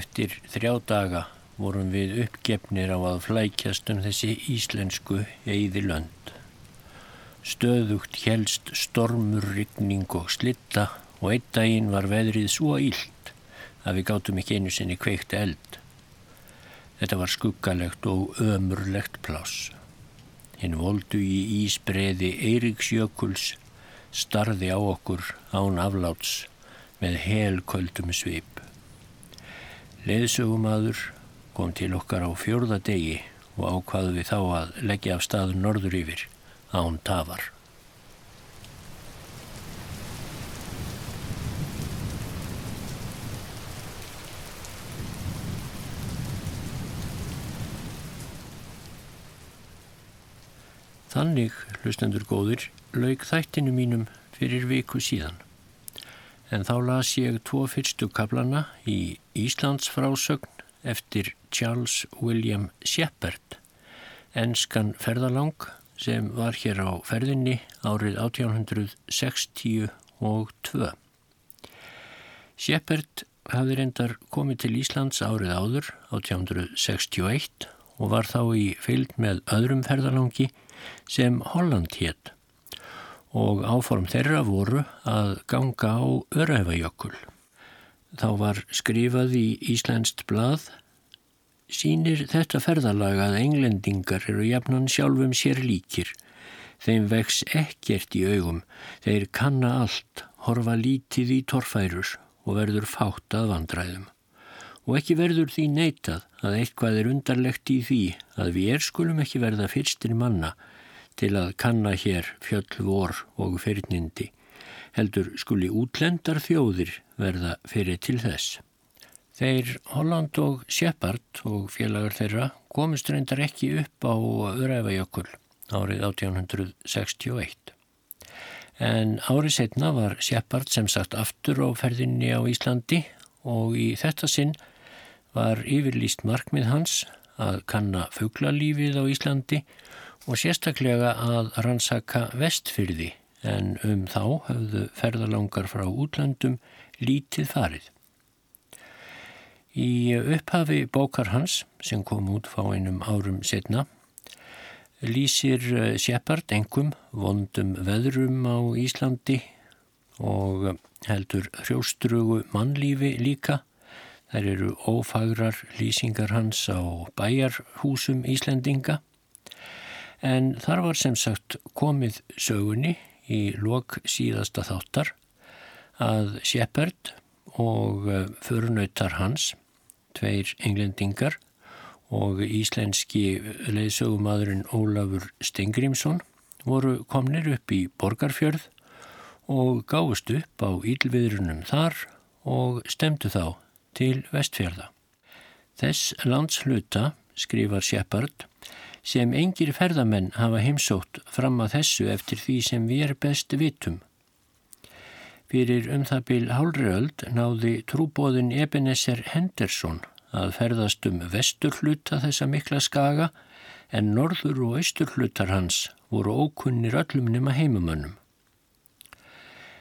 Eftir þrjá daga vorum við uppgefnir á að flækjast um þessi íslensku eiði lönd. Stöðugt helst stormur, rigning og slitta og einn daginn var veðrið svo íld að við gáttum ekki einu sinni kveikt eld. Þetta var skuggalegt og ömurlegt pláss. Hinn voldu í ísbreiði Eiríksjökuls starði á okkur án afláts með helköldum svip. Leðsögumadur kom til okkar á fjörða degi og ákvaðu við þá að leggja af staður norður yfir án tafar. Þannig, hlustendur góðir, laug þættinu mínum fyrir viku síðan. En þá las ég tvo fyrstu kaplana í Íslands frásögn eftir Charles William Shepard, enskan ferðalang sem var hér á ferðinni árið 1862. Shepard hafði reyndar komið til Íslands árið áður 1861 og var þá í fylg með öðrum ferðalangi sem Holland hétt og áform þeirra voru að ganga á Öræfajökul. Þá var skrifað í Íslandst blað Sýnir þetta ferðalag að englendingar eru jafnan sjálfum sér líkir. Þeim vex ekkert í augum, þeir kanna allt, horfa lítið í torfærus og verður fátt að vandræðum. Og ekki verður því neitað að eitthvað er undarlegt í því að við er skulum ekki verða fyrstir manna til að kanna hér fjöll vor og fyrnindi, heldur skuli útlendar þjóðir verða fyrir til þess. Þeir Holland og Shepard og félagar þeirra komist reyndar ekki upp á Öræfajökull árið 1861. En árið setna var Shepard sem sagt aftur á ferðinni á Íslandi og í þetta sinn var yfirlýst markmið hans að kanna fugglalífið á Íslandi og sérstaklega að rannsaka vestfyrði en um þá höfðu ferðalangar frá útlandum lítið farið. Í upphafi bókar hans, sem kom út fá einum árum setna, lýsir eh, Shepard engum vondum veðrum á Íslandi og heldur hrjóstrugu mannlífi líka. Þær eru ófagrar lýsingar hans á bæjarhúsum Íslendinga en þar var sem sagt komið sögunni í lok síðasta þáttar að Shepard og eh, förunautar hans, tveir englendingar og íslenski leiðsögumadurinn Ólafur Stengrimsson voru komnir upp í Borgarfjörð og gáðust upp á ílviðrunum þar og stemdu þá til vestfjörða. Þess landsluta, skrifar Shepard, sem engir ferðamenn hafa heimsótt fram að þessu eftir því sem við er best vitum. Fyrir um það byl hálriöld náði trúbóðin Ebenezer Henderson að ferðast um vesturhluta þessa mikla skaga en norður og austurhlutar hans voru ókunnir öllum nema heimumönnum.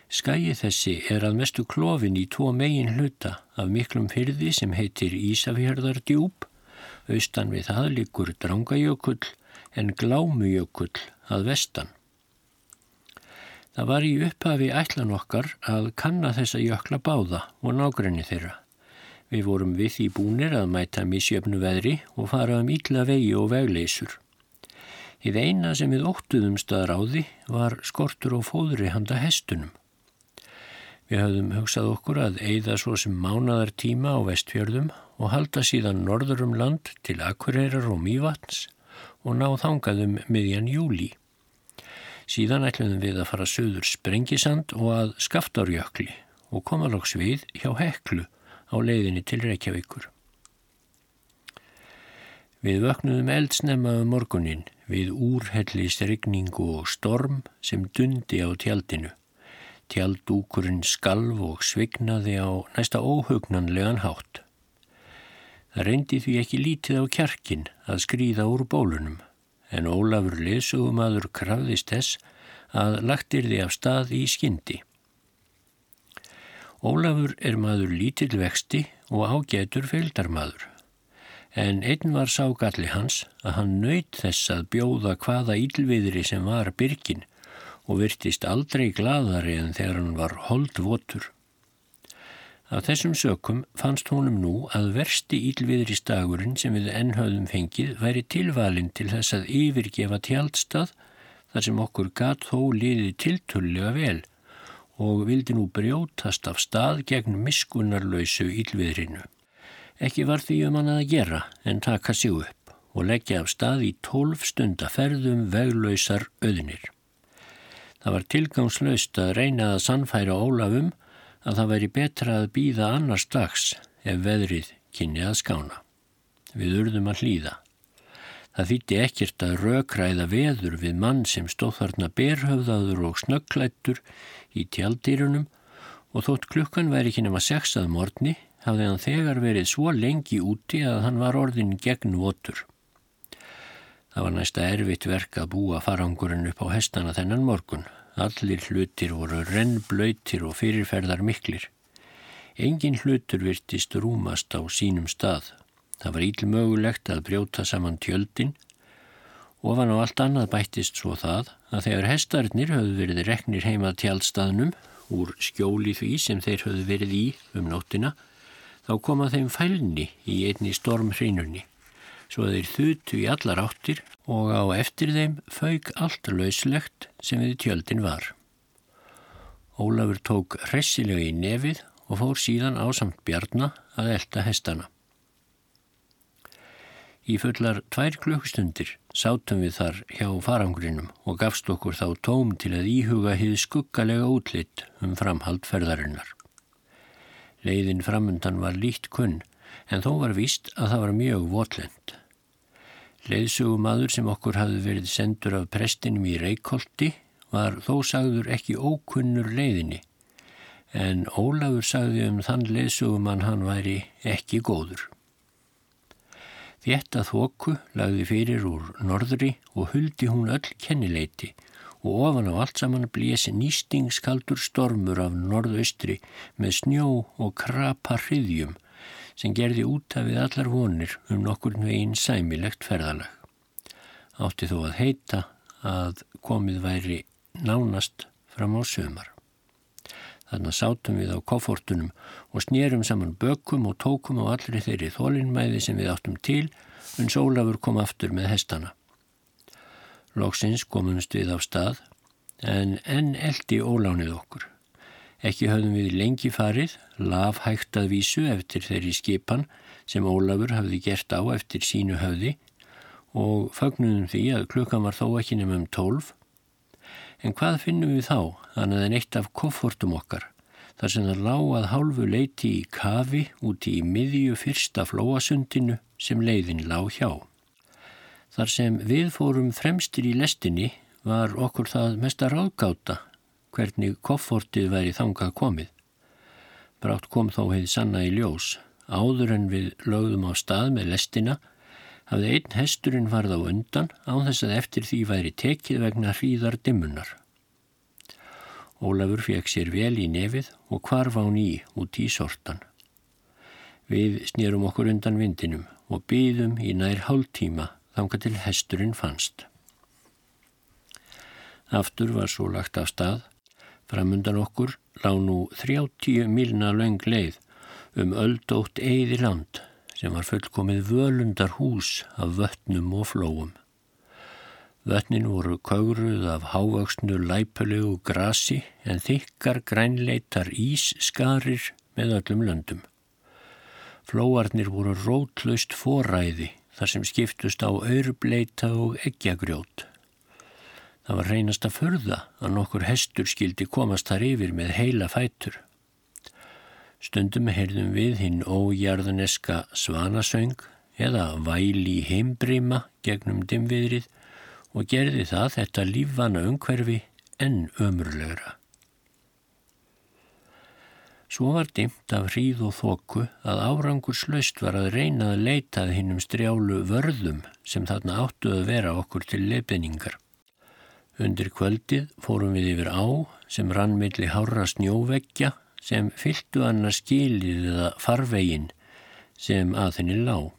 Skæi þessi er að mestu klófin í tvo megin hluta af miklum fyrði sem heitir Ísafjörðardjúb Austan við það líkur Drangajökull en Glámujökull að vestan. Það var í upphafi ætlan okkar að kanna þessa jökla báða og nágrenni þeirra. Við vorum við í búnir að mæta misjöfnu veðri og fara um ítla vegi og vegleysur. Í þeina sem við óttuðum staðráði var skortur og fóðri handa hestunum. Við höfðum hugsað okkur að eigða svo sem mánadar tíma á vestfjörðum og halda síðan norður um land til Akureyrar og Mývatns og ná þangaðum miðjan júli. Síðan ætlum við að fara söður Sprengisand og að Skaftárjökli og koma loks við hjá Heklu á leiðinni til Reykjavíkur. Við vöknuðum eldsnemma um morgunin við úrhellist regningu og storm sem dundi á tjaldinu. Tjaldúkurinn skalv og svignaði á næsta óhugnanlegan hátt. Reyndi því ekki lítið á kjarkin að skrýða úr bólunum en Ólafur lesugumadur krafðist þess að lagtir því af stað í skyndi. Ólafur er maður lítill vexti og ágætur feildarmadur. En einn var ságalli hans að hann nöyt þess að bjóða hvaða ílviðri sem var byrkin og virtist aldrei gladari en þegar hann var holdvotur. Af þessum sökum fannst honum nú að versti ílviðri stagurinn sem við ennhauðum fengið væri tilvalinn til þess að yfirgefa tjaldstað þar sem okkur gatt þó liði tiltullega vel og vildi nú brjótast af stað gegn miskunarlausu ílviðrinu. Ekki var því um hann að gera en taka sig upp og leggja af stað í tólf stundaferðum veglausar öðnir. Það var tilgangslaust að reyna að sannfæra Ólafum að það væri betra að býða annars dags ef veðrið kynni að skána. Við urðum að hlýða. Það þýtti ekkert að rökræða veður við mann sem stóð þarna berhöfðaður og snögglættur í tjaldýrunum og þótt klukkan væri ekki nema sexað morgni hafði hann þegar verið svo lengi úti að hann var orðin gegn votur. Það var næsta erfitt verk að búa farangurinn upp á hestana þennan morgun. Allir hlutir voru rennblöytir og fyrirferðar miklir. Engin hlutur virtist rúmast á sínum stað. Það var ílmögulegt að brjóta saman tjöldin og ofan á allt annað bættist svo það að þegar hestarnir höfðu verið reknir heima tjaldstaðnum úr skjóli því sem þeir höfðu verið í um nóttina þá koma þeim fælni í einni stormhreinunni svo þeir þutu í allar áttir og á eftir þeim fauk allt lauslegt sem við tjöldin var. Ólafur tók hressilega í nefið og fór síðan á samt bjarna að elda hestana. Í fullar tvær klukkstundir sátum við þar hjá farangrinum og gafst okkur þá tóm til að íhuga hið skuggalega útlitt um framhaldferðarinnar. Leiðin framundan var lít kunn en þó var víst að það var mjög votlend. Leiðsugumadur sem okkur hafði verið sendur af prestinum í Reykjóldi var þó sagður ekki ókunnur leiðinni en Ólafur sagði um þann leiðsugumann hann væri ekki góður. Þétta þóku lagði fyrir úr norðri og huldi hún öll kennileiti og ofan á allt saman blési nýstingskaldur stormur af norðaustri með snjó og krapa hriðjum sem gerði útafið allar vonir um nokkur veginn sæmilegt ferðalag. Átti þó að heita að komið væri nánast fram á sömar. Þannig sátum við á koffortunum og snýrum saman bökum og tókum á allri þeirri þólinnmæði sem við áttum til, en Sólafur kom aftur með hestana. Lóksins komumst við á stað, en enn eldi ólánið okkur. Ekki höfðum við lengi farið, laf hægt að vísu eftir þeirri skipan sem Ólafur hafði gert á eftir sínu höfði og fagnuðum því að klukkan var þó ekki nefnum tólf En hvað finnum við þá, annað en eitt af koffortum okkar, þar sem það lág að hálfu leiti í kafi úti í miðju fyrsta flóasundinu sem leiðin lág hjá. Þar sem við fórum fremstir í lestinni var okkur það mesta ráðgáta hvernig koffortið væri þangað komið. Brátt kom þó heið sanna í ljós, áður en við lögðum á stað með lestina hafði einn hesturinn varð á undan á þess að eftir því væri tekið vegna hríðar dimmunar. Ólafur fekk sér vel í nefið og kvarf á ný út í sortan. Við snýrum okkur undan vindinum og byðum í nær hálftíma þanga til hesturinn fannst. Aftur var svo lagt af stað. Framundan okkur lág nú 30 milna laung leið um öldótt eigði land sem var fullkomið völundar hús af vötnum og flóum. Vötnin voru kaugruð af hávöksnu læpulegu grasi en þykkar grænleitar ísskarir með öllum löndum. Flóarnir voru rótlaust foræði þar sem skiptust á aurbleita og eggjagrjót. Það var reynast að förða að nokkur hestur skildi komast þar yfir með heila fætur. Stundum heyrðum við hinn ójarðaneska svanasöng eða væli heimbrima gegnum dimviðrið og gerði það þetta lífvana umhverfi enn ömurlegra. Svo var dimt af hríð og þóku að árangur slöst var að reyna að leitað hinnum strjálu vörðum sem þarna áttu að vera okkur til leifinningar. Undir kvöldið fórum við yfir á sem rann milli hára snjóveggja sem fylgtu annars skilið eða farvegin sem að henni lág.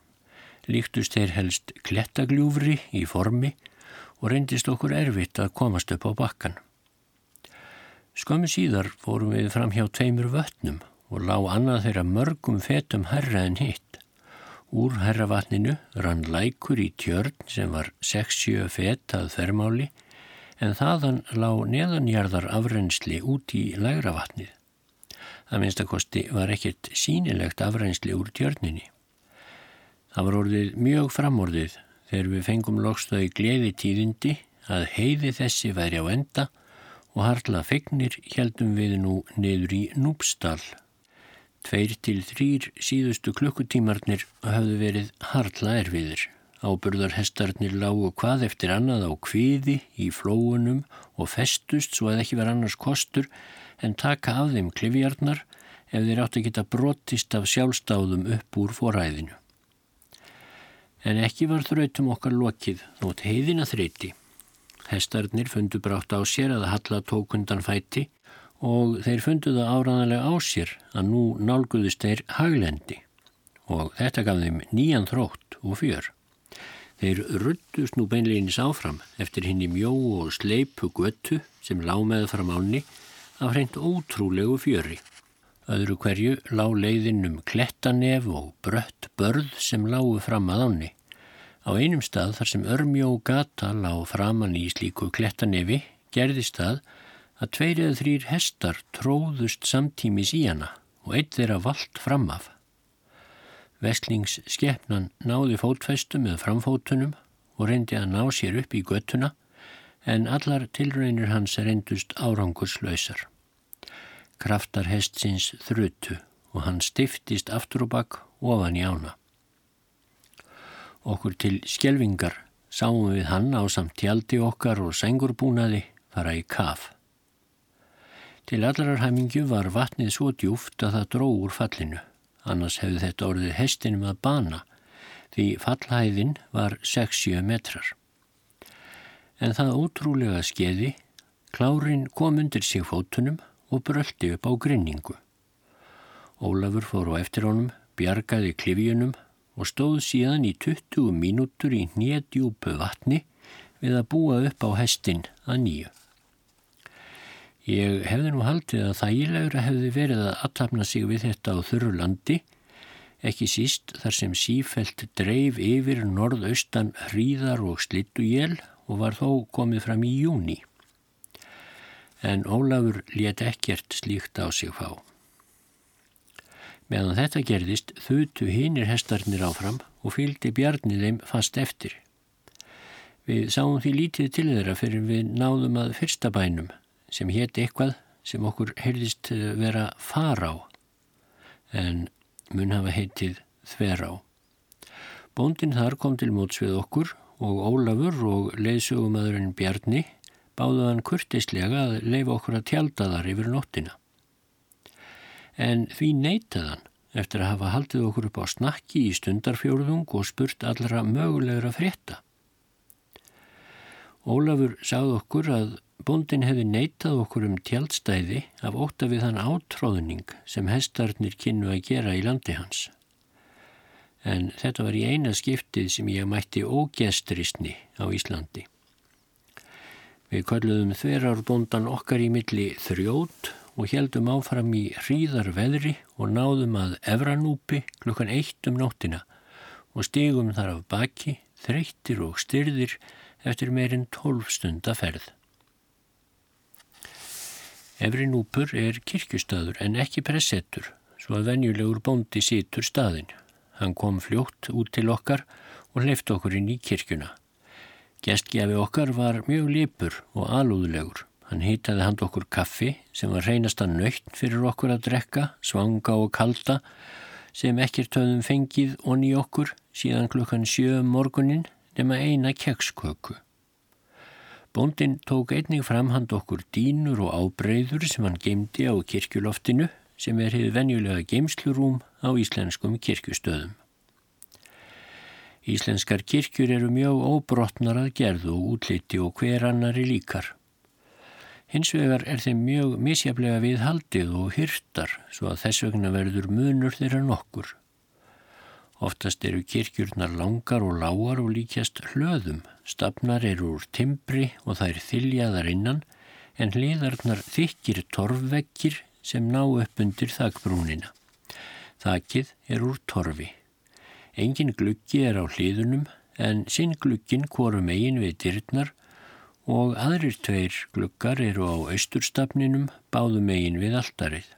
Líktust þeir helst klettagljúfri í formi og reyndist okkur erfitt að komast upp á bakkan. Skömmu síðar fórum við fram hjá tveimur vötnum og lág annað þeirra mörgum fetum herra en hitt. Úr herravatninu rann lækur í tjörn sem var 6-7 fet að þermáli en þaðan lág neðanjarðar afrensli út í lægra vatnið. Það minnstakosti var ekkert sínilegt afrensli úr tjörninni. Það var orðið mjög framorðið þegar við fengum lokstöði gleði tíðindi að heiði þessi væri á enda og harla fegnir heldum við nú neður í Núpstall. Tveir til þrýr síðustu klukkutímarnir hafðu verið harla erfiðir. Áburðarhestarnir lágu hvað eftir annað á kviði í flóunum og festust svo að ekki var annars kostur en taka af þeim klifjarnar ef þeir átt að geta brotist af sjálfstáðum upp úr foræðinu. En ekki var þrautum okkar lokið þótt heiðina þreyti. Hestarnir fundu brátt á sér að Halla tók undan fæti og þeir fundu það áraðanlega á sér að nú nálguðist þeir haglendi og þetta gaf þeim nýjan þrótt og fjör. Þeir ruttust nú beinleginis áfram eftir hinn í mjó og sleipu göttu sem lág með fram áni af hreint ótrúlegu fjöri. Öðru hverju lág leiðin um klettanef og brött börð sem lágu fram að áni. Á einum stað þar sem örmjó gata lág framann í slíku klettanefi gerðist það að tveir eða þrýr hestar tróðust samtímis í hana og eitt þeirra vald framaf. Vestlings skeppnan náði fótfestu með framfótunum og reyndi að ná sér upp í göttuna en allar tilraunir hans reyndust árangurslausar. Kraftar hestsins þrötu og hann stiftist aftur og bakk ofan í ána. Okkur til skjelvingar sáum við hann á samt tjaldi okkar og sengurbúnaði fara í kaf. Til allarar hæmingju var vatnið svo djúft að það dró úr fallinu, annars hefði þetta orðið hestinum að bana því fallhæðin var 6-7 metrar. En það ótrúlega skeiði, klárin kom undir sig fótunum og bröldi upp á grinningu. Ólafur fór á eftir honum, bjargaði klifjunum og stóð síðan í 20 mínútur í hnjedjúpu vatni við að búa upp á hestin að nýju. Ég hefði nú haldið að þægilegra hefði verið að allafna sig við þetta á þurru landi, ekki síst þar sem sífelt dreif yfir norðaustan hríðar og slittuél og var þó komið fram í júni. En Ólafur let ekkert slíkt á sig fá. Meðan þetta gerðist þutu hinnir hestarnir áfram og fylgdi bjarnið þeim fast eftir. Við sáum því lítið til þeirra fyrir við náðum að fyrsta bænum sem hétt eitthvað sem okkur heyrðist vera far á en mun hafa heitið þver á. Bóndin þar kom til móts við okkur og Ólafur og leiðsögumadurinn Bjarni báðu hann kurtislega að leifa okkur að tjálta þar yfir nóttina en því neytaðan eftir að hafa haldið okkur upp á snakki í stundarfjórðung og spurt allra mögulegra frétta. Ólafur sagði okkur að bondin hefði neytað okkur um tjaldstæði af óta við hann átróðning sem hestarnir kynnu að gera í landi hans. En þetta var í eina skiptið sem ég mætti ógestristni á Íslandi. Við kalluðum þverjárbondan okkar í milli þrjót og heldum áfram í hríðar veðri og náðum að Evranúpi klukkan eitt um nóttina og stigum þar af baki, þreyttir og styrðir eftir meirinn tólf stunda ferð. Evrinúpur er kirkjustadur en ekki pressettur, svo að venjulegur bóndi situr staðin. Hann kom fljótt út til okkar og hleyfti okkur inn í kirkjuna. Gestgjafi okkar var mjög lipur og alúðlegur. Hann hýtaði hand okkur kaffi sem var reynast að nöytt fyrir okkur að drekka, svanga og kalda sem ekkert höfðum fengið onni okkur síðan klukkan sjö um morgunin nema eina keksköku. Bóndin tók einnig framhand okkur dínur og ábreyður sem hann geimdi á kirkjuloftinu sem er hefði venjulega geimslurúm á íslenskum kirkjustöðum. Íslenskar kirkjur eru mjög óbrotnar að gerðu og útliti og hver annari líkar. Hins vegar er þeim mjög misjaflega við haldið og hyrtar svo að þess vegna verður munur þeirra nokkur. Oftast eru kirkjurnar langar og lágar og líkjast hlöðum. Stafnar eru úr timbri og þær þyljaðar innan en hliðarnar þykir torfvekkir sem ná upp undir þakbrúnina. Þakið er úr torfi. Engin gluggi er á hliðunum en sinn gluggin korum eigin við dyrnar og aðrir tveir gluggar eru á austurstafninum báðum eigin við alltarið.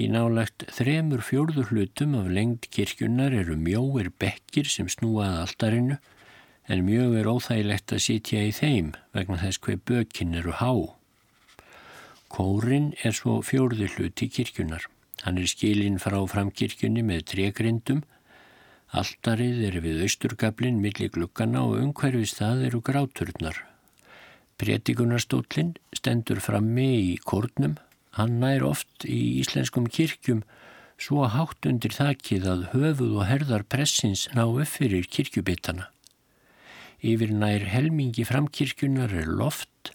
Í nálagt þremur fjórður hlutum af lengd kirkjunnar eru mjóir bekkir sem snúað alltarinu en mjög er óþægilegt að sitja í þeim vegna þess hver bökin eru há. Kórin er svo fjórður hluti kirkjunnar. Hann er skilinn frá framkirkjunni með tregrindum Alltarið er við austurgablinn millir glukkana og umhverfið það eru gráturnar Prétikunarstólinn stendur frammi í kórnum. Hann nær oft í íslenskum kirkjum svo hátt undir þakkið að höfuð og herðar pressins ná upp fyrir kirkjubittana. Yfir nær helmingi framkirkjunar er loft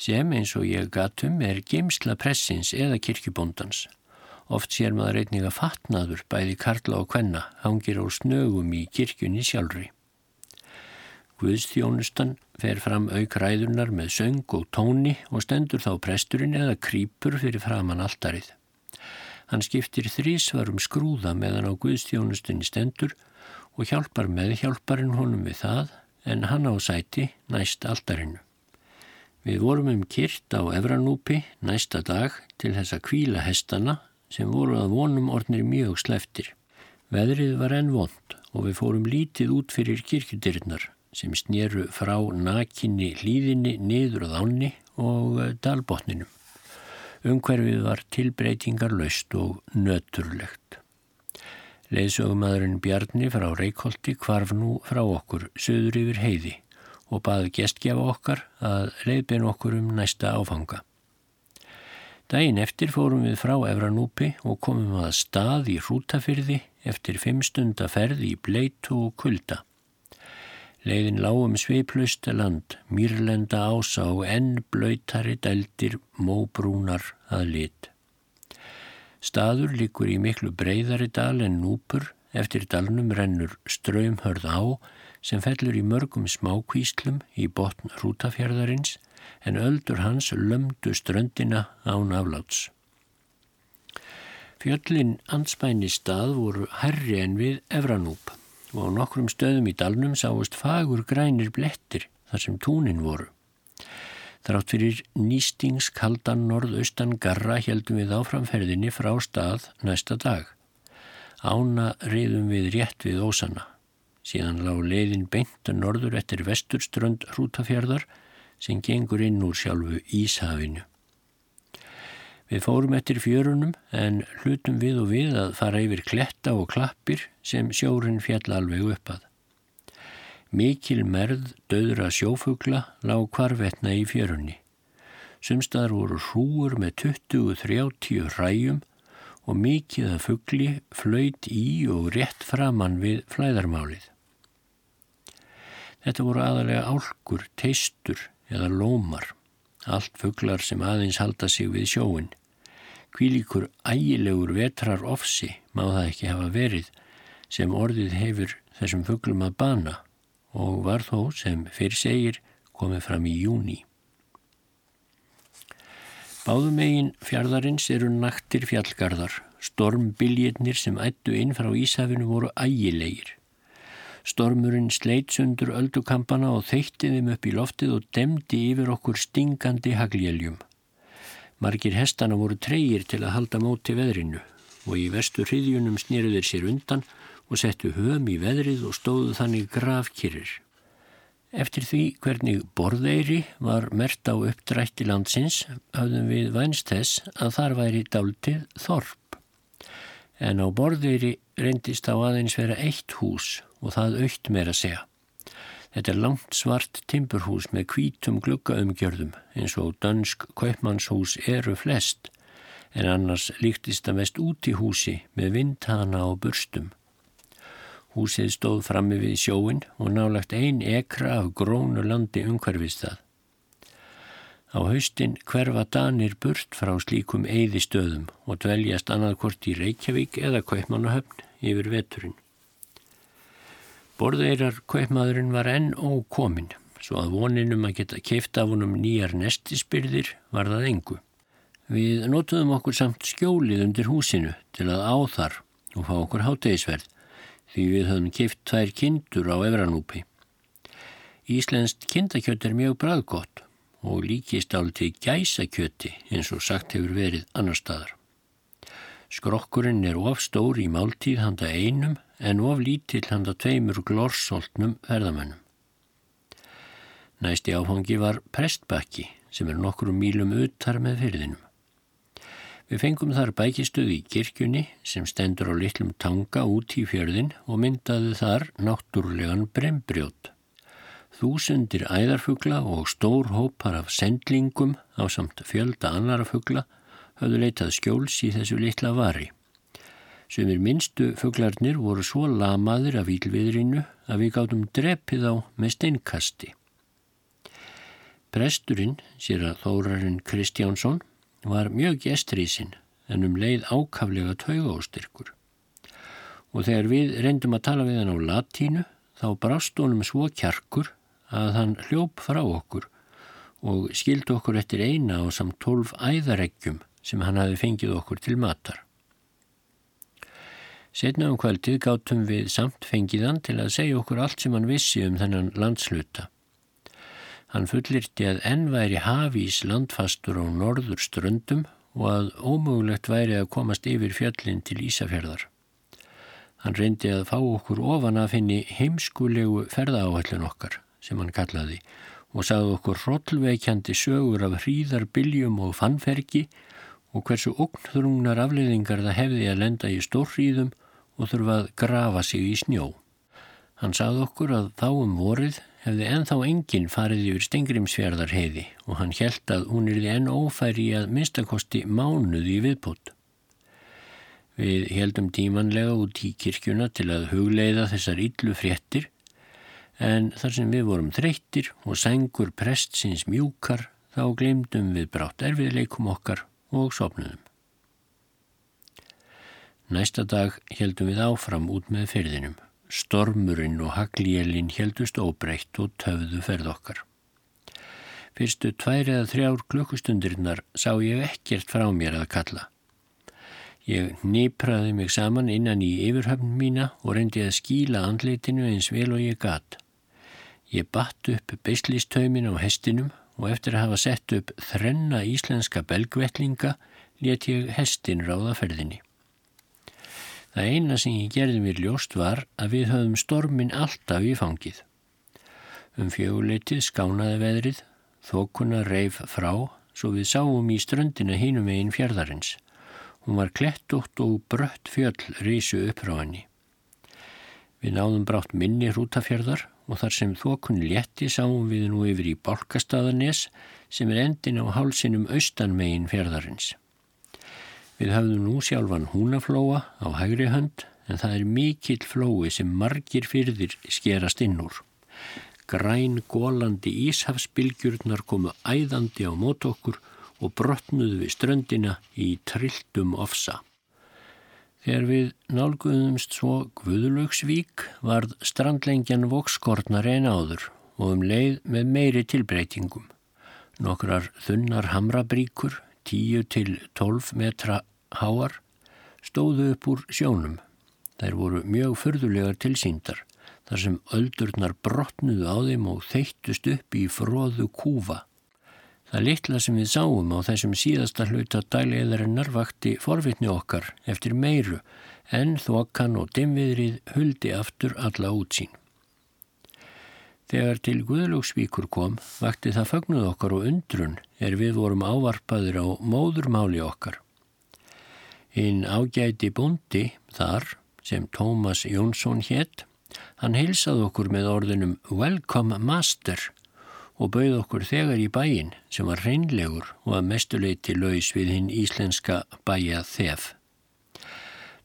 sem eins og ég gatum er geimsla pressins eða kirkjubóndans. Oft sér maður einnig að fatnaður bæði karla og kvenna hangir á snögum í kirkjunni sjálfri. Guðstjónustan fer fram aukræðunar með söng og tóni og stendur þá presturinn eða krýpur fyrir framann alltarið. Hann skiptir þrísvarum skrúða meðan á Guðstjónustinni stendur og hjálpar með hjálparinn honum við það en hann á sæti næst alltarinu. Við vorum um kyrt á Efranúpi næsta dag til þess að kvíla hestana sem voru að vonum ornir mjög sleftir. Veðrið var enn vond og við fórum lítið út fyrir kirkjudirnar sem snýru frá nakinni hlýðinni niður á þánni og eh, dalbotninum. Umhverfið var tilbreytingar laust og nöturlegt. Leðsögumadurinn Bjarni frá Reykjóldi kvarf nú frá okkur söður yfir heiði og baði gestgjafa okkar að leiðbein okkur um næsta áfanga. Dægin eftir fórum við frá Efranúpi og komum að stað í hrútafyrði eftir fimm stunda ferð í bleitu og kulda. Leiðin lágum sveiplausta land, mýrlenda ása og enn blöytari dældir móbrúnar að lit. Staður likur í miklu breyðari dal en núpur, eftir dalnum rennur ströymhörð á sem fellur í mörgum smákvíslum í botn hrútafjörðarins en öldur hans lömdu ströndina án afláts. Fjöllin ansmæni stað voru herri en við Evranúpa og á nokkrum stöðum í dalnum sáist fagur grænir blettir þar sem túnin voru. Þrátt fyrir nýstings kaldan norðaustan garra heldum við áframferðinni frá stað næsta dag. Ána reyðum við rétt við ósana. Síðan lág leiðin beint norður eftir vesturströnd hrútafjörðar sem gengur inn úr sjálfu Íshafinu. Við fórum eftir fjörunum en hlutum við og við að fara yfir kletta og klappir sem sjórin fjall alveg upp að. Mikil merð döðra sjófugla lág kvarvetna í fjörunni. Sumstaðar voru hrúur með 20-30 ræjum og mikið að fugli flöyt í og rétt framann við flæðarmálið. Þetta voru aðalega álkur, teistur eða lómar, allt fuglar sem aðeins halda sig við sjóin. Kvílíkur ægilegur vetrar ofsi má það ekki hafa verið sem orðið hefur þessum fugglum að bana og var þó sem fyrr segir komið fram í júni. Báðum eigin fjardarins eru naktir fjallgarðar, stormbiljirnir sem ættu inn frá Ísafinu voru ægilegir. Stormurinn sleit sundur öldukampana og þeitti þeim upp í loftið og demdi yfir okkur stingandi hagljéljum. Margir hestana voru treyir til að halda móti veðrinu og í vestu hriðjunum snýruður sér undan og settu höfum í veðrið og stóðu þannig gravkirir. Eftir því hvernig borðeiri var mert á uppdrætti landsins hafðum við vænst þess að þar væri dáltið þorp. En á borðeiri reyndist á aðeins vera eitt hús og það aukt meira segja. Þetta er langt svart timburhús með kvítum gluggaumgjörðum eins og dansk kaupmannshús eru flest en annars líktist það mest út í húsi með vindhana og burstum. Húsið stóð frammi við sjóin og nálagt ein ekra af grónu landi umhverfist það. Á haustin hverfa danir burt frá slíkum eigðistöðum og dveljast annarkort í Reykjavík eða Kaupmannahöfn yfir veturinn. Borðeirar kaupmaðurinn var enn ókominn, svo að voninum að geta keift af honum nýjar nestisbyrðir var það engu. Við notuðum okkur samt skjólið undir húsinu til að áþar og fá okkur hátegisverð því við höfum keift tvær kindur á Efranúpi. Íslenskt kindakjött er mjög bræðgott og líkist álti gæsakjötti eins og sagt hefur verið annar staðar. Skrokkurinn er of stór í máltíð handa einum en of lítill handa tveimur glorsoltnum ferðamönnum. Næsti áfangi var Prestbakki sem er nokkru mílum uttar með fyrðinum. Við fengum þar bækistuð í kirkjunni sem stendur á litlum tanga út í fjörðin og myndaði þar náttúrlegan brembrjót. Þúsundir æðarfugla og stór hópar af sendlingum á samt fjölda annara fugla höfðu leitað skjóls í þessu litla vari. Sumir minnstu fuglarnir voru svo lamaðir af ílviðrinu að við gáttum drepið á með steinkasti. Presturinn, sér að þórarinn Kristjánsson, var mjög gestriðsinn en um leið ákaflega tauga og þegar við reyndum að tala við hann á latínu þá brást honum svo kjarkur að hann hljóp frá okkur og skildi okkur eftir eina og samt tólf æðareggjum sem hann hafi fengið okkur til matar. Setna um kvöldið gáttum við samt fengiðan til að segja okkur allt sem hann vissi um þennan landsluta. Hann fullirti að enn væri hafís landfastur á norður ströndum og að ómögulegt væri að komast yfir fjöllin til Ísafjörðar. Hann reyndi að fá okkur ofan að finni heimskulegu ferðaáhællun okkar sem hann kallaði og sagði okkur hrollveikjandi sögur af hríðarbiljum og fannferki og hversu oknþrungnar afleiðingar það hefði að lenda í stórhríðum og þurfa að grafa sig í snjó. Hann sagði okkur að þá um vorið hefði enþá enginn farið yfir Stengrimsfjörðar heiði og hann held að hún erði enn ófæri að minnstakosti mánuð í viðbútt. Við heldum tímanlega út í kirkjuna til að hugleiða þessar yllu fréttir en þar sem við vorum þreyttir og sengur prestsins mjúkar þá glemdum við brátt erfiðleikum okkar og sopnuðum. Næsta dag heldum við áfram út með ferðinum. Stormurinn og haglíelin heldust óbreytt og töfðu ferð okkar. Fyrstu tvær eða þrjár klukkustundirinnar sá ég ekkert frá mér að kalla. Ég nýpraði mig saman innan í yfirhöfn mína og reyndi að skíla andleitinu eins vel og ég gatt. Ég batt upp beislistaumin á hestinum og eftir að hafa sett upp þrenna íslenska belgvettlinga let ég hestin ráða ferðinni. Það eina sem ég gerði mér ljóst var að við höfum stormin alltaf í fangið. Um fjöguleitið skánaði veðrið, þókuna reif frá, svo við sáum í ströndina hinum einn fjörðarins. Hún var klettótt og brött fjöll risu upp frá henni. Við náðum brátt minni hrútafjörðar og þar sem þokun létti sáum við nú yfir í Balkastaðanes sem er endin á hálsinum austanmegin fjörðarins. Við hafðum nú sjálfan húnaflóa á hægri hönd en það er mikill flói sem margir fyrðir skerast inn úr. Græn gólandi íshafsbylgjurnar komu æðandi á mót okkur og brotnuðu við ströndina í trilltum ofsa. Þegar við nálguðumst svo Guðlaugsvík varð strandlengjan vokskortnar einn áður og um leið með meiri tilbreytingum. Nokkrar þunnar hamrabríkur, 10 til 12 metra háar, stóðu upp úr sjónum. Þær voru mjög förðulegar tilsýndar þar sem öldurnar brotnuðu á þeim og þeittust upp í fróðu kúfa. Það litla sem við sáum á þessum síðasta hluta dæliðarinnar vakti forvitni okkar eftir meiru en þokan og dimviðrið huldi aftur alla útsýn. Þegar til Guðlóksvíkur kom vakti það fagnuð okkar og undrun er við vorum ávarpaður á móðurmáli okkar. Hinn ágæti bundi þar sem Tómas Jónsson hétt, hann heilsað okkur með orðinum Welcome Master og bauð okkur þegar í bæin sem var reynlegur og að mestuleiti laus við hinn íslenska bæja þef.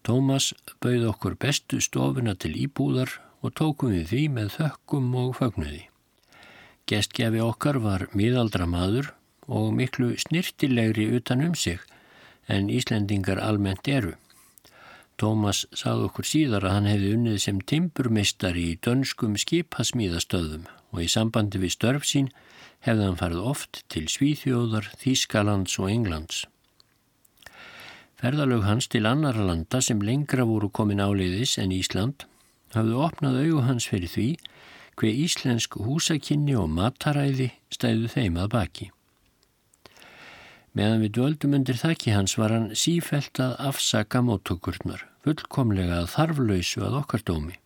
Tómas bauð okkur bestu stofuna til íbúðar og tókum við því með þökkum og fagnuði. Gestgefi okkar var miðaldra maður, og miklu snirtilegri utan um sig en Íslendingar almennt eru. Tómas sað okkur síðar að hann hefði unnið sem timburmeistari í dönskum skipasmíðastöðum og í sambandi við störf sín hefði hann farið oft til Svíþjóðar, Þískalands og Englands. Ferðalög hans til annara landa sem lengra voru komin áleiðis en Ísland hafðu opnað auðu hans fyrir því hver íslensk húsakinni og mataræði stæðu þeim að baki. Meðan við dvöldum undir þakki hans var hann sífælt að afsaka móttökurnar, fullkomlega að þarflausu að okkar dómi.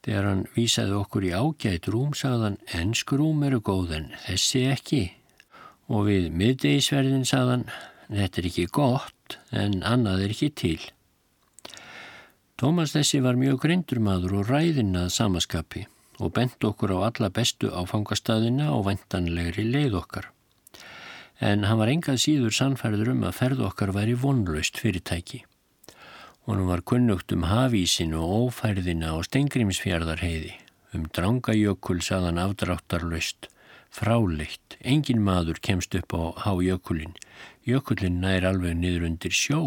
Þegar hann vísaði okkur í ágætt rúm sagðan ennsk rúm eru góð en þessi ekki og við miðdegisverðin sagðan þetta er ekki gott en annað er ekki til. Tómas þessi var mjög greindur maður og ræðinn að samaskapi og bent okkur á alla bestu áfangastæðina og vendanlegri leið okkar. En hann var engað síður sannfærður um að ferð okkar væri vonlaust fyrirtæki. Honum var kunnugt um hafísin og ófærðina og stengrimsfjörðarheiði, um drangajökul saðan afdráttarlaust, fráleitt, engin maður kemst upp á hájökulin, jökulin nær alveg niður undir sjó,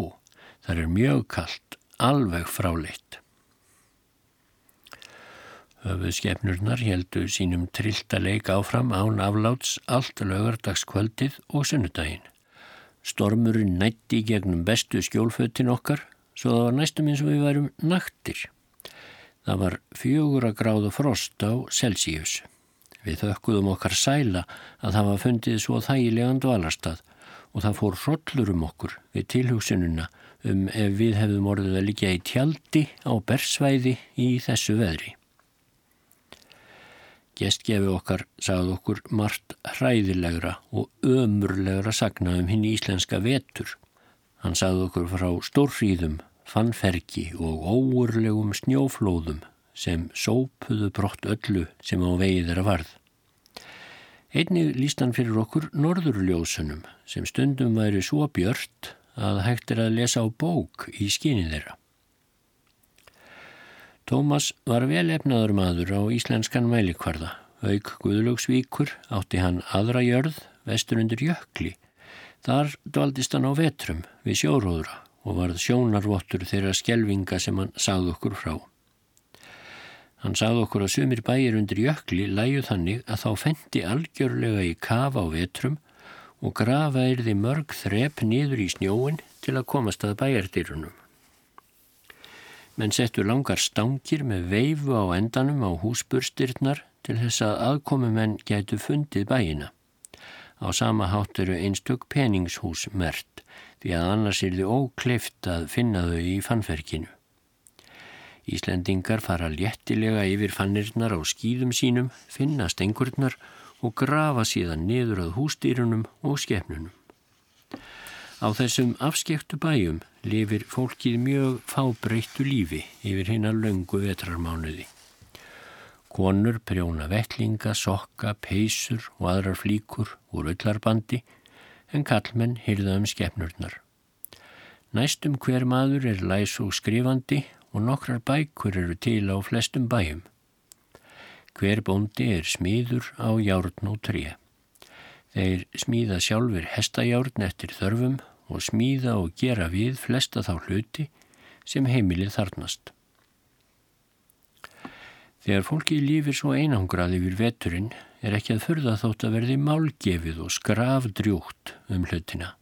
þar er mjög kallt, alveg fráleitt. Höfuðskefnurnar heldu sínum trillta leik áfram án afláts allt lögardagskvöldið og sunnudaginn. Stormurinn nætti gegnum bestu skjólfötin okkar svo það var næstum eins og við værum naktir. Það var fjögur að gráða frost á Celsius. Við þökkuðum okkar sæla að það var fundið svo þægilegan dvalarstað og það fór hrollur um okkur við tilhugsununa um ef við hefðum orðið að liggja í tjaldi á bersvæði í þessu veðri. Gestgefi okkar sagði okkur margt hræðilegra og ömurlegra sagna um hinn íslenska vetur Hann sagði okkur frá stórfríðum, fannferki og óurlegum snjóflóðum sem sópuðu brott öllu sem á vegið að varð. Einnig líst hann fyrir okkur norðurljósunum sem stundum væri svo björt að hægt er að lesa á bók í skynið þeirra. Tómas var vel efnaður maður á íslenskan mælikvarða. Haug Guðlögsvíkur átti hann aðra jörð vestur undir jökli Þar dvaldist hann á vetrum við sjóróðra og varð sjónarvottur þeirra skjelvinga sem hann sagði okkur frá. Hann sagði okkur að sumir bæir undir jökli læju þannig að þá fendi algjörlega í kafa á vetrum og grafa erði mörg þrep niður í snjóin til að komast að bæjardýrunum. Menn settu langar stangir með veifu á endanum á húsburstyrnar til þess að aðkomumenn gætu fundið bæina. Á sama hátt eru einstök peningshús mert því að annars er þið ókleift að finna þau í fannferkinu. Íslendingar fara léttilega yfir fannirnar á skýðum sínum, finna stengurnar og grafa síðan niður að hústýrunum og skefnunum. Á þessum afskektu bæjum lifir fólkið mjög fábreyttu lífi yfir hinn að löngu vetrarmánuði. Konur prjóna vettlinga, sokka, peysur og aðrar flíkur úr öllarbandi en kallmenn hyrða um skefnurnar. Næstum hver maður er læs og skrifandi og nokkrar bækur eru til á flestum bæjum. Hver bóndi er smíður á járn og tré. Þeir smíða sjálfur hestajárn eftir þörfum og smíða og gera við flesta þá hluti sem heimilið þarnast. Þegar fólki lífir svo einangrað yfir veturinn er ekki að förða þótt að verði málgefið og skrafdrjúkt um hlutina.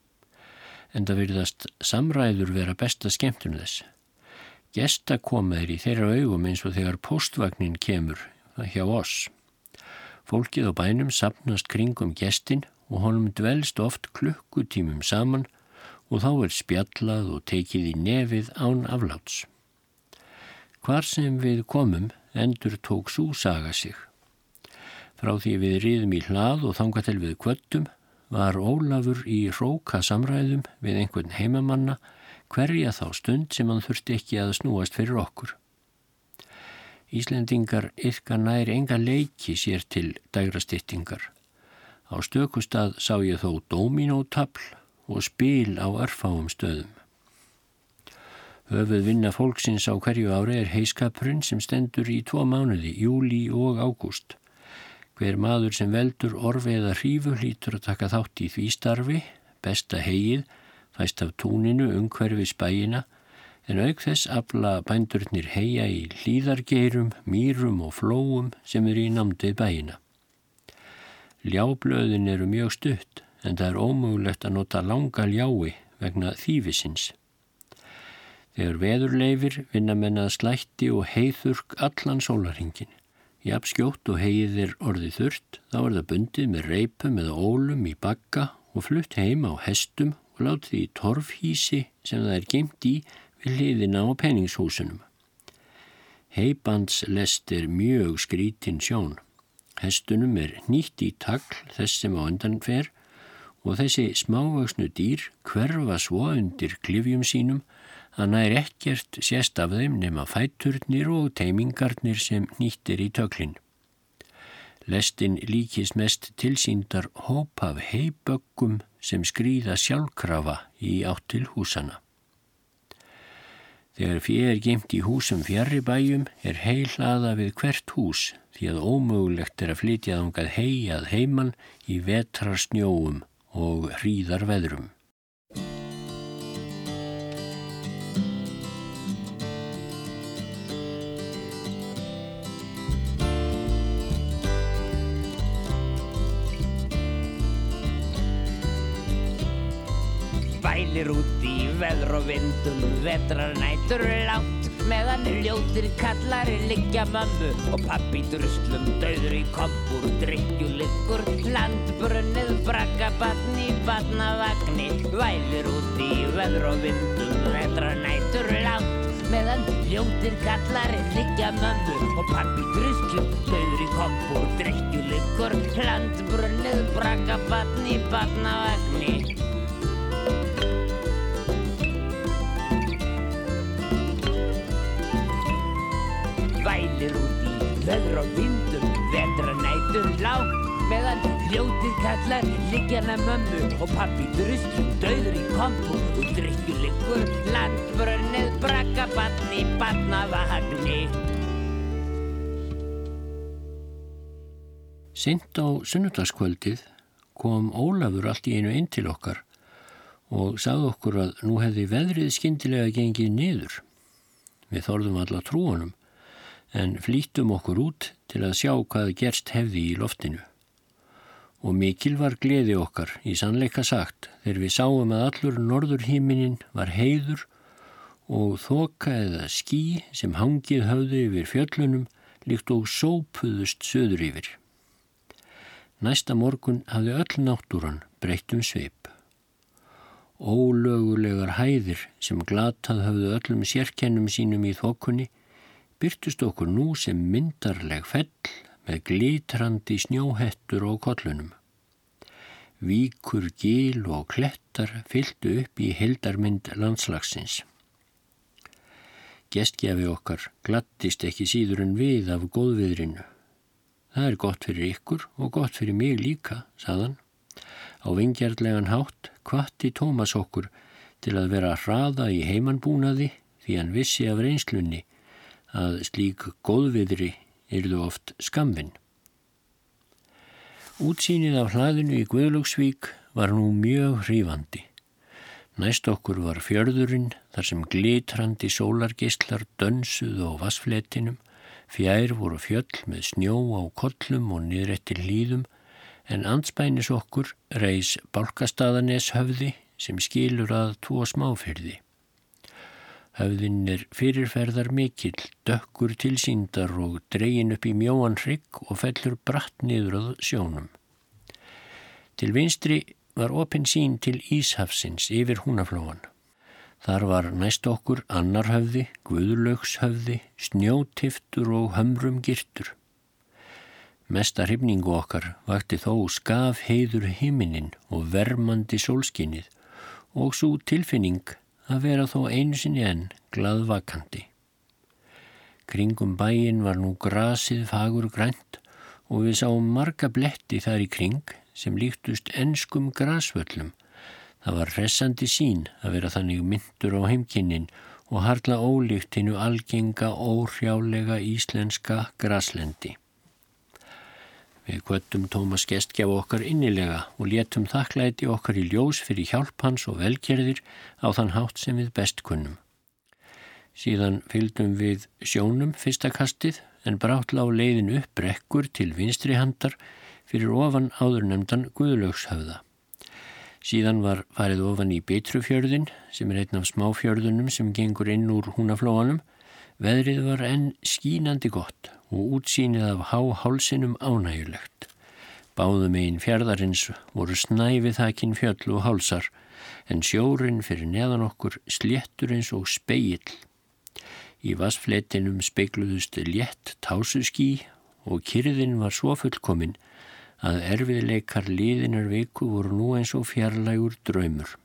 En það verðast samræður vera besta skemmtun þess. Gesta komaður í þeirra augum eins og þegar postvagnin kemur hjá oss. Fólkið á bænum sapnast kringum gestin og honum dvelst oft klukkutímum saman og þá er spjallað og tekið í nefið án afláts. Hvar sem við komum endur tók súsaga sig. Frá því við riðum í hlað og þanga til við kvöttum var Ólafur í róka samræðum við einhvern heimamanna hverja þá stund sem hann þurfti ekki að snúast fyrir okkur. Íslendingar yrka nær enga leiki sér til dægrastýttingar. Á stökustad sá ég þó dominótabl og spil á örfáum stöðum. Höfuð vinna fólksins á hverju ári er heiskapurinn sem stendur í tvo mánuði, júli og ágúst. Hver maður sem veldur orfi eða hrífu hlýtur að taka þátt í því starfi, besta hegið, fæst af túninu, umhverfi spægina, en auk þess afla bændurnir heia í hlýðargeirum, mýrum og flóum sem eru í namdið bæina. Ljáblöðin eru mjög stutt, en það er ómögulegt að nota langa ljái vegna þýfisins. Þegar veður leifir vinna menna slætti og heiðurk allan sólarhingin. Jafn skjótt og heiðið er orðið þurrt, þá er það bundið með reipum eða ólum í bakka og flutt heima á hestum og látið í torfhísi sem það er gemt í við hliðina á penningshúsunum. Heibandslest er mjög skrítin sjón. Hestunum er nýtt í tagl þess sem á undan fer og þessi smávöksnu dýr hverfa svo undir klifjum sínum að nær ekkert sést af þeim nema fæturnir og teimingarnir sem nýttir í töklinn. Lestin líkist mest tilsýndar hóp af heiböggum sem skrýða sjálfkrafa í átt til húsana. Þegar fyrir er gemt í húsum fjarribæjum er heilaða við hvert hús því að ómögulegt er að flytja þangað heiað heimann í vetrarsnjóum og hríðar veðrum. Vælir út í veður og vindum, vetrar nætur látt Meðan ljótir kallari liggja mömmu og pappi druslum Dauður í kompur, drikkjulikkur, landbrunnið, braggabatn í batnavagni Vælir út í veður og vindum, vetrar nætur látt Meðan ljótir kallari liggja mömmu og pappi druslum Dauður í kompur, drikkjulikkur, landbrunnið, braggabatn í batnavagni og vindum, vetra nætur lág meðan hljótið kallar liggjana mömmu og pappi druslu döður í kompu. Og drikkjuleikur landbrönnið brakka batni batnavagni Sint á sunnudagskvöldið kom Ólafur allt í einu inn til okkar og sagði okkur að nú hefði veðrið skindilega gengið niður. Við þorðum alla trúanum en flýttum okkur út til að sjá hvað gerst hefði í loftinu. Og mikil var gleði okkar í sannleika sagt þegar við sáum að allur norðurhíminin var heiður og þoka eða skí sem hangið höfðu yfir fjöllunum líkt og sópuðust söður yfir. Næsta morgun hafði öll náttúran breytt um sveip. Ólögulegar hæðir sem glatað höfðu öllum sérkennum sínum í þokunni byrtust okkur nú sem myndarleg fell með glitrandi snjóhettur og kollunum. Víkur, gíl og klettar fylgdu upp í heldarmynd landslagsins. Gestgjafi okkar glattist ekki síður en við af góðviðrinu. Það er gott fyrir ykkur og gott fyrir mig líka, saðan. Á vingjarlegan hátt kvatti Tómas okkur til að vera hraða í heimanbúnaði því hann vissi af reynslunni að slík góðviðri yrðu oft skamvinn. Útsýnið af hlaðinu í Guðlóksvík var nú mjög hrífandi. Næst okkur var fjörðurinn þar sem glitrandi sólargeistlar dönsuð á vassfletinum, fjær voru fjöll með snjó á kollum og niðrættir hlýðum en anspænis okkur reys Balkastaðanes höfði sem skilur að tvo smáfyrði. Höfðinn er fyrirferðar mikill, dökkur tilsýndar og dreyin upp í mjóan hrygg og fellur bratt niður að sjónum. Til vinstri var opin sín til Íshafsins yfir húnaflóan. Þar var næst okkur annar höfði, guðlaugshöfði, snjótiftur og hömrum girtur. Mesta hrifningu okkar vakti þó skaf heiður himinin og vermandi sólskinnið og svo tilfinning að vera þó einu sinni enn gladvakandi. Kringum bæin var nú grasið fagur grænt og við sáum marga bletti þar í kring sem líktust ennskum grasvöllum. Það var hressandi sín að vera þannig myndur á heimkinnin og harla ólíkt hinnu algenga, óhrjálega íslenska graslendi. Við kvöttum Tómas gestgjaf okkar innilega og létum þakklæti okkar í ljós fyrir hjálp hans og velgerðir á þann hátt sem við best kunnum. Síðan fylgdum við sjónum fyrsta kastið en brátla á leiðin upp brekkur til vinstri handar fyrir ofan áðurnemdan Guðlaugshöfða. Síðan var farið ofan í Bitrufjörðin sem er einn af smáfjörðunum sem gengur inn úr húnaflóanum. Veðrið var enn skínandi gott og útsýnið af háhálsinum ánægulegt. Báðum einn fjörðarins voru snæfið þakin fjöll og hálsar en sjórin fyrir neðan okkur sléttur eins og speill. Í vassfletinum speikluðust létt tásuskí og kyrðin var svo fullkominn að erfiðleikar liðinar viku voru nú eins og fjarlægur draumur.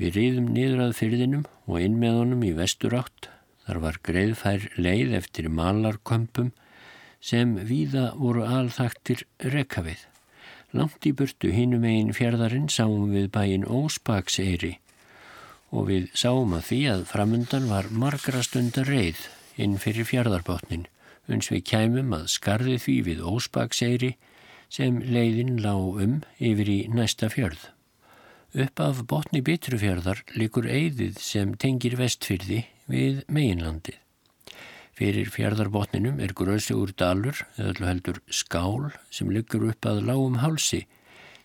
Við riðum niður að fyrðinum og inn með honum í vesturátt Þar var greiðfær leið eftir malarkömpum sem víða voru alþaktir rekavið. Langt í burtu hinum einn fjörðarinn sáum við bæin Óspakseyri og við sáum að því að framundan var margra stundar reið inn fyrir fjörðarbotnin uns við kæmum að skarði því við Óspakseyri sem leiðin lág um yfir í næsta fjörð. Upp af botni bitrufjörðar likur eigðið sem tengir vestfyrði við meginlandið. Fyrir fjörðarbotninum er gröðsugur dalur eða allur heldur skál sem liggur upp að lágum hálsi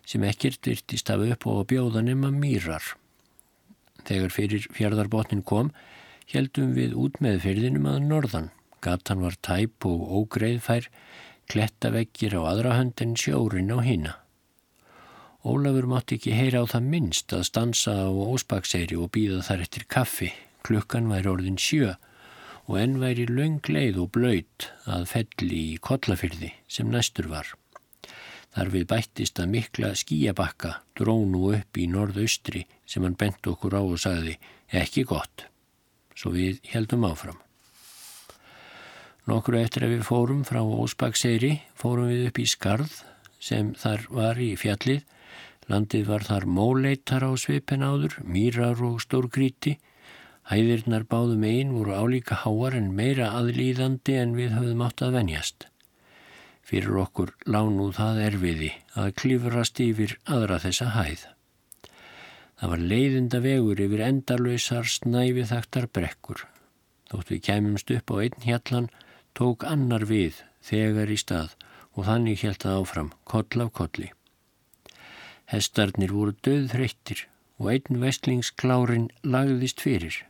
sem ekkert virtist af upp og bjóða nema mýrar. Þegar fyrir fjörðarbotnin kom heldum við út með fyrðinum að norðan. Gatan var tæp og ógreiðfær, klettaveggir á aðra hönd en sjórin á hýna. Ólafur mátti ekki heyra á það minnst að stansa á óspakseyri og býða þar eftir kaffi Klukkan væri orðin sjö og enn væri laungleið og blöyt að felli í kollafyrði sem næstur var. Þar við bættist að mikla skíabakka drónu upp í norðaustri sem hann bent okkur á og sagði ekki gott. Svo við heldum áfram. Nokkru eftir að við fórum frá Ósbakseyri fórum við upp í skarð sem þar var í fjallið. Landið var þar móleitar á svipin áður, mýrar og stórgríti Hæðirnar báðum einn voru álíka háar en meira aðlýðandi en við höfðum átt að venjast. Fyrir okkur lánu það erfiði að klifrast yfir aðra þessa hæð. Það var leiðinda vegur yfir endarlausar snæfi þaktar brekkur. Þótt við kæmumst upp á einn hjallan tók annar við þegar í stað og þannig hjælt það áfram, koll af kolli. Hestarnir voru döðþreyttir og einn vestlingsklárin lagðist fyrir.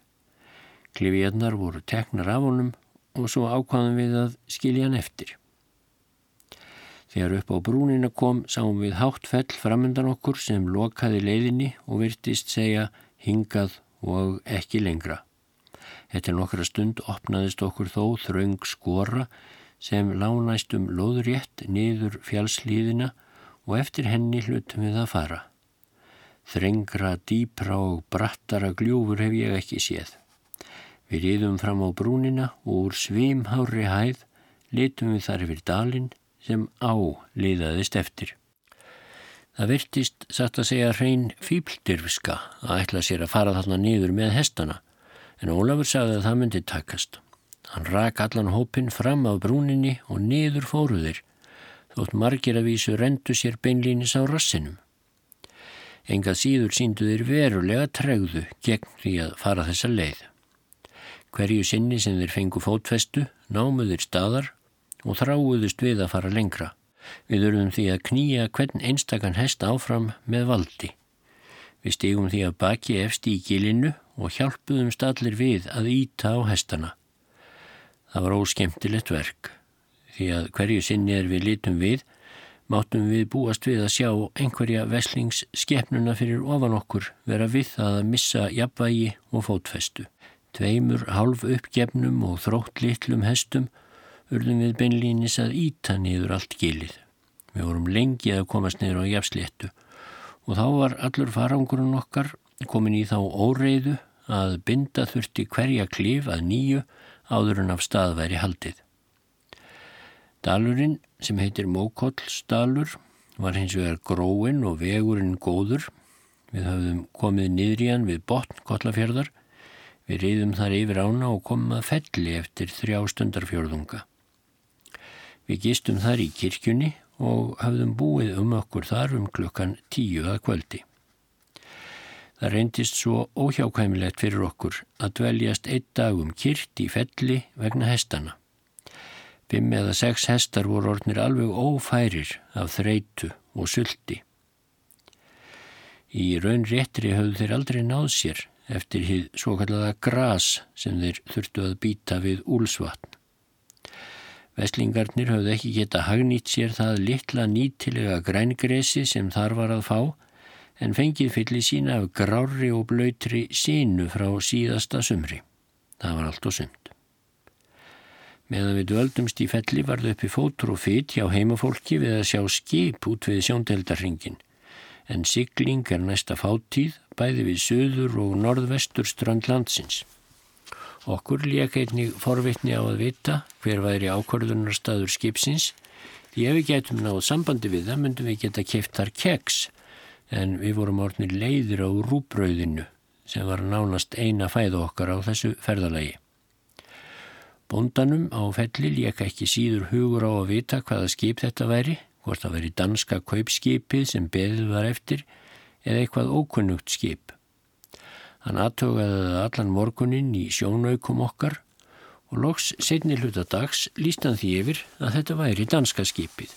Klifjarnar voru teknar af honum og svo ákvaðum við að skilja hann eftir. Þegar upp á brúnina kom sáum við hátt fell framöndan okkur sem lokaði leiðinni og virtist segja hingað og ekki lengra. Þetta nokkra stund opnaðist okkur þó þraung skora sem lánæstum loðrétt niður fjálslíðina og eftir henni hlutum við að fara. Þrengra, dýpra og brattara gljúfur hef ég ekki séð. Við riðum fram á brúnina og úr svimhári hæð litum við þar yfir dalin sem á liðaðist eftir. Það virtist satt að segja hrein fýbldirfska að ætla sér að fara þarna niður með hestana en Ólafur sagði að það myndi takast. Hann rak allan hópin fram af brúninni og niður fóruðir þótt margir að vísu rendu sér beinlínis á rassinum. Engað síður síndu þeir verulega tregðu gegn því að fara þessa leið. Hverju sinni sem þeir fengu fótfestu, námuðir staðar og þráuðust við að fara lengra. Við örðum því að knýja hvern einstakann hest áfram með valdi. Við stígum því að baki efst í gilinu og hjálpuðum stallir við að íta á hestana. Það var óskemtilegt verk. Því að hverju sinni er við litum við, máttum við búast við að sjá einhverja veslingsskepnuna fyrir ofan okkur vera við að missa jafnvægi og fótfestu. Tveimur hálf uppgefnum og þrótt litlum hestum urðum við beinlínis að íta niður allt gilið. Við vorum lengi að komast niður á jafsléttu og þá var allur farangurinn okkar komin í þá óreiðu að binda þurfti hverja klif að nýju áður en af staðværi haldið. Dalurinn sem heitir Mókollsdalur var hins vegar gróin og vegurinn góður. Við höfðum komið niður í hann við botn kollafjörðar Við reyðum þar yfir ána og komum að felli eftir þrjá stundarfjörðunga. Við gistum þar í kirkjunni og hafðum búið um okkur þar um klukkan tíu að kvöldi. Það reyndist svo óhjákvæmilegt fyrir okkur að dveljast einn dag um kyrt í felli vegna hestana. Fimm eða sex hestar voru orðnir alveg ófærir af þreitu og sulti. Í raun réttri höfðu þeir aldrei náð sér eftir hið svo kallaða gras sem þeir þurftu að býta við úlsvatn. Veslingarnir höfðu ekki geta hagnýtt sér það litla nýtilega grængresi sem þar var að fá en fengið fylli sína af grári og blöytri sínu frá síðasta sumri. Það var allt og sumt. Meðan við döldumst í felli varðu uppi fótur og fyrt hjá heimafólki við að sjá skip út við sjóndeldarringin. En sigling er næsta fáttíð bæði við söður og norðvestur strand landsins. Okkur lék einnig forvitni á að vita hver væri ákvörðunarstaður skipsins því ef við getum náð sambandi við það myndum við geta keift þar keks en við vorum orðinir leiðir á rúbröðinu sem var nánast eina fæða okkar á þessu ferðalagi. Bóndanum á felli léka ekki síður hugur á að vita hvaða skip þetta væri, hvort það væri danska kaupskipið sem beðið var eftir eða eitthvað ókunnugt skip. Hann aðtögaði allan morgunin í sjónaukum okkar og loks setni hlutadags líst hann því yfir að þetta væri danska skipið.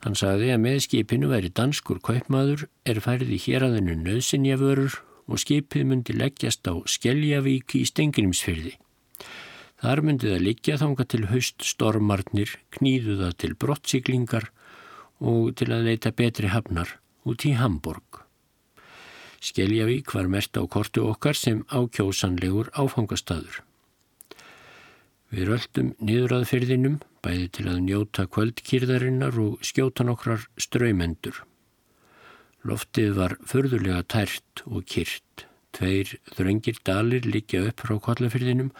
Hann sagði að með skipinu væri danskur kaupmaður er færið í héræðinu nöðsinjavörur og skipið myndi leggjast á Skeljavík í Stengrimsfyrði. Þar myndi það liggja þanga til haust stormarnir, knýðuða til brottsiklingar og til að leita betri hafnar út í Hamburg. Skeljavík var mert á kortu okkar sem ákjósanlegur áfangastadur. Við röldum niður að fyrðinum, bæði til að njóta kvöldkýrðarinnar og skjóta nokkrar ströymendur. Loftið var förðulega tært og kýrt. Tveir þröngir dalir liggja upp frá kollafyrðinum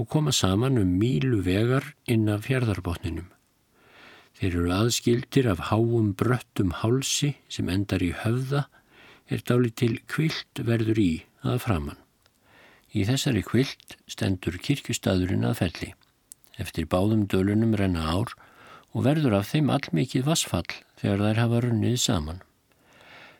og koma saman um mílu vegar inn af fjörðarbotninum. Þeir eru aðskildir af háum bröttum hálsi sem endar í höfða er dálit til kvilt verður í að framann. Í þessari kvilt stendur kirkustadurinn að felli. Eftir báðum dölunum renna ár og verður af þeim allmikið vassfall þegar þær hafa runnið saman.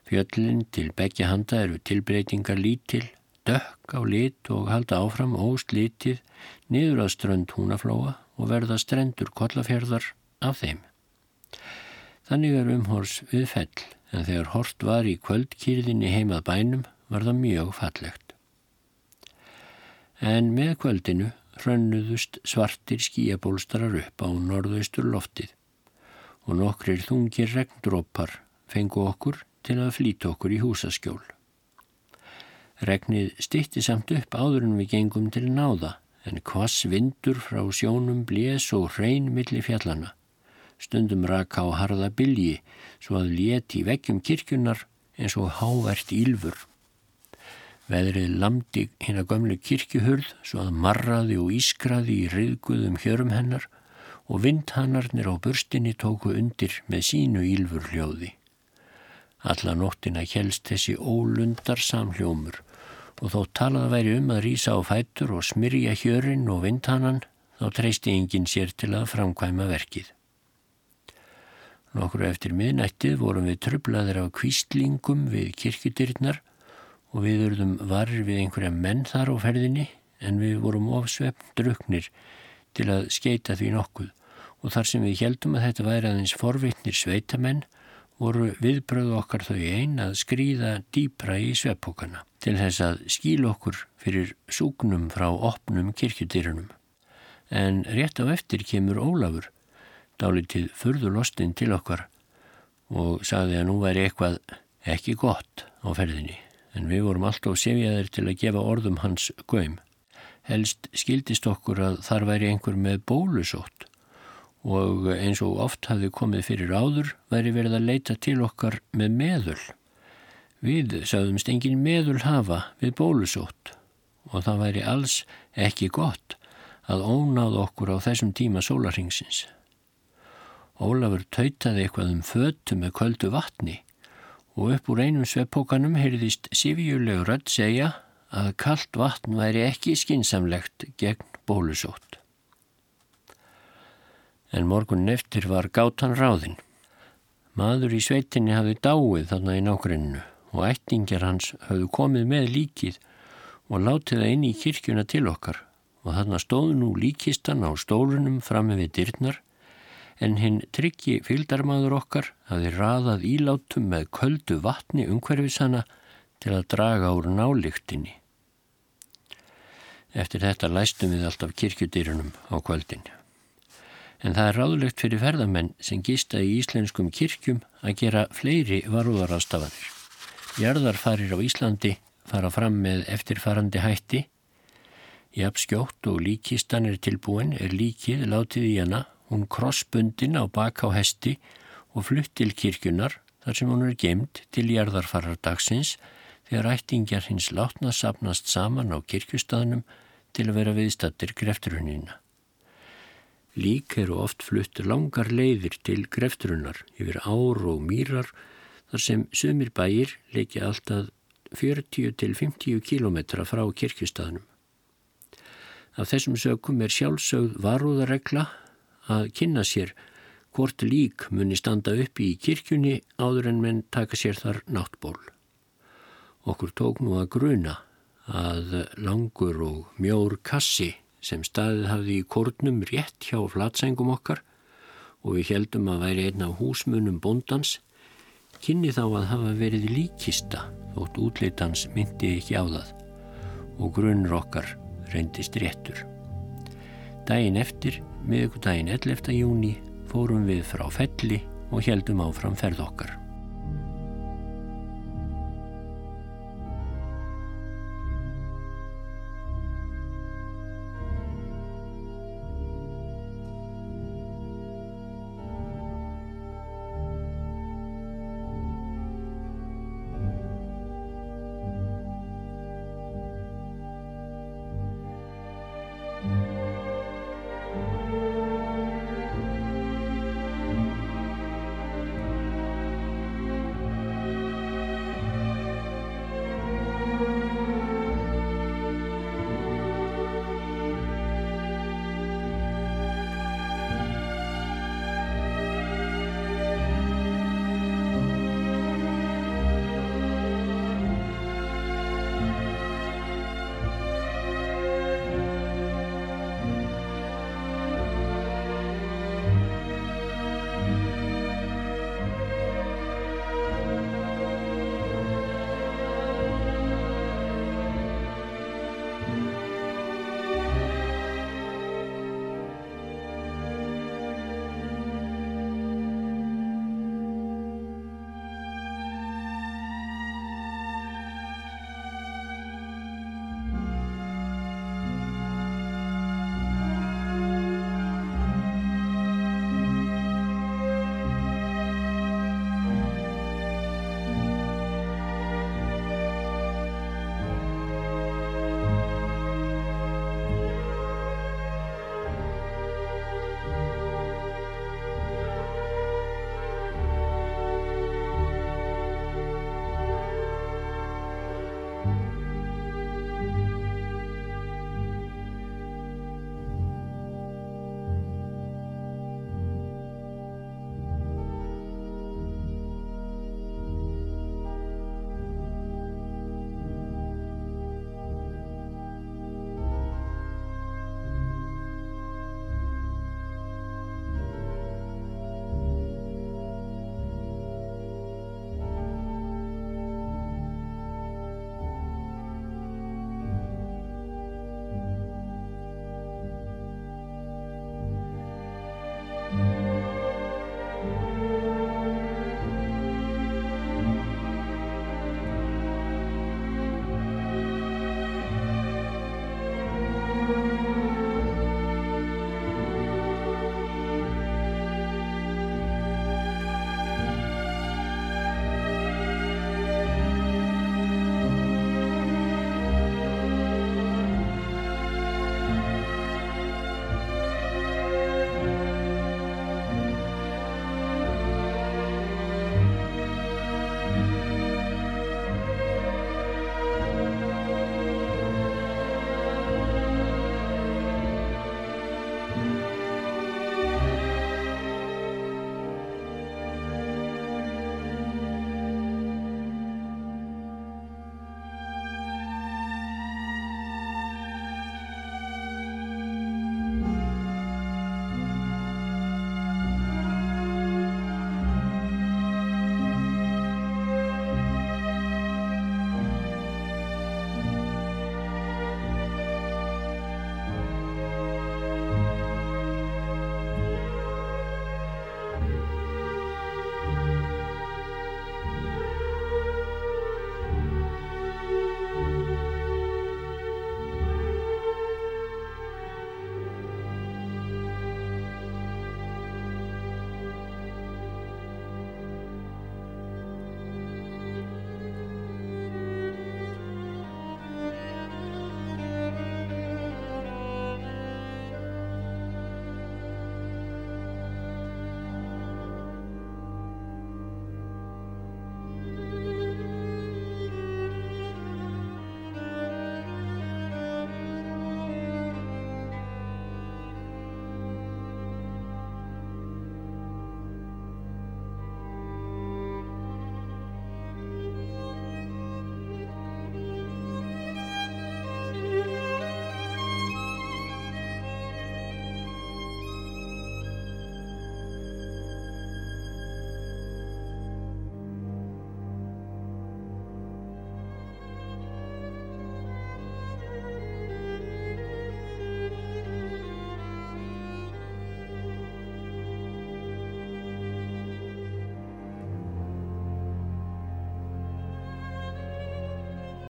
Fjöllin til begja handa eru tilbreytingar lítil dökk á lit og halda áfram óslitið niður að strönd húnaflóa og verða strendur kollafjörðar af þeim. Þannig er umhors við fell en þegar hort var í kvöldkýrðinni heimað bænum var það mjög fallegt. En með kvöldinu hrönnuðust svartir skíabólstarar upp á norðaustur loftið og nokkrir þungir regndrópar fengu okkur til að flýta okkur í húsaskjól. Regnið stitti samt upp áður en við gengum til náða en kvass vindur frá sjónum blés og hrein milli fjallana. Stundum raka á harða bylji svo að leti veggjum kirkjunar eins og hávert ílfur. Veðrið lamdi hinn að gömlu kirkjuhurð svo að marraði og ískraði í riðguðum hjörum hennar og vindhannarnir á burstinni tóku undir með sínu ílfur hljóði. Alla nóttina helst þessi ólundar samhljómur og þó talað væri um að rýsa á fætur og smyrja hjörinn og vindhannan þá treysti enginn sér til að framkvæma verkið. Nokkru eftir miðnættið vorum við tröflaðir af kvíslingum við kirkudyrnar og við urðum varir við einhverja menn þar á ferðinni en við vorum ofsvefn druknir til að skeita því nokkuð og þar sem við heldum að þetta væri aðeins forvittnir sveitamenn voru viðbröðu okkar þau einn að skrýða dýpra í sveppókana til þess að skíl okkur fyrir súgnum frá opnum kirkjutýrunum. En rétt á eftir kemur Ólafur, dálitið furðulostinn til okkar og sagði að nú væri eitthvað ekki gott á ferðinni en við vorum alltaf sefjaðir til að gefa orðum hans göym. Helst skildist okkur að þar væri einhver með bólusótt og eins og oft hafði komið fyrir áður væri verið að leita til okkar með meðul. Við sagðumst engin meðul hafa við bólusótt og það væri alls ekki gott að ónáð okkur á þessum tíma sólarhingsins. Ólafur tautaði eitthvað um fötu með köldu vatni og upp úr einum sveppókanum heyrðist sifjuleg rödd segja að kallt vatn væri ekki skinsamlegt gegn bólusótt. en morgun eftir var gátan ráðinn. Maður í sveitinni hafði dáið þarna í nákrennu og ættingjar hans hafðu komið með líkið og látið það inn í kirkjuna til okkar og þarna stóð nú líkistan á stólunum fram með dyrnar en hinn tryggi fylgdarmadur okkar hafði raðað ílátum með köldu vatni umhverfisana til að draga úr nálíktinni. Eftir þetta læstum við alltaf kirkjudýrunum á kvöldin. En það er ráðlegt fyrir ferðamenn sem gista í íslenskum kirkjum að gera fleiri varúðarastafanir. Jarðarfarir á Íslandi fara fram með eftirfarandi hætti. Jafnskjótt og líkistan er tilbúin er líkið látið í hana, hún krossbundin á baka á hesti og flutt til kirkjunar þar sem hún er gemd til jarðarfarardagsins þegar ættingjar hins látna sapnast saman á kirkjustaðnum til að vera viðstattir grefturhunina. Lík eru oft flutt langar leiðir til grefturunar yfir ár og mýrar þar sem sömur bæir leikja alltaf 40 til 50 kílometra frá kirkjustaðnum. Af þessum sökum er sjálfsögð varúðaregla að kynna sér hvort lík muni standa upp í kirkjunni áður en menn taka sér þar náttból. Okkur tók nú að gruna að langur og mjór kassi sem staðið hafði í kórnum rétt hjá flatsengum okkar og við heldum að væri einn af húsmunum bondans, kynni þá að hafa verið líkista þótt útleitans myndi ekki á það og grunnur okkar reyndist réttur. Dæin eftir, miðugdægin 11. júni, fórum við frá felli og heldum áfram ferð okkar.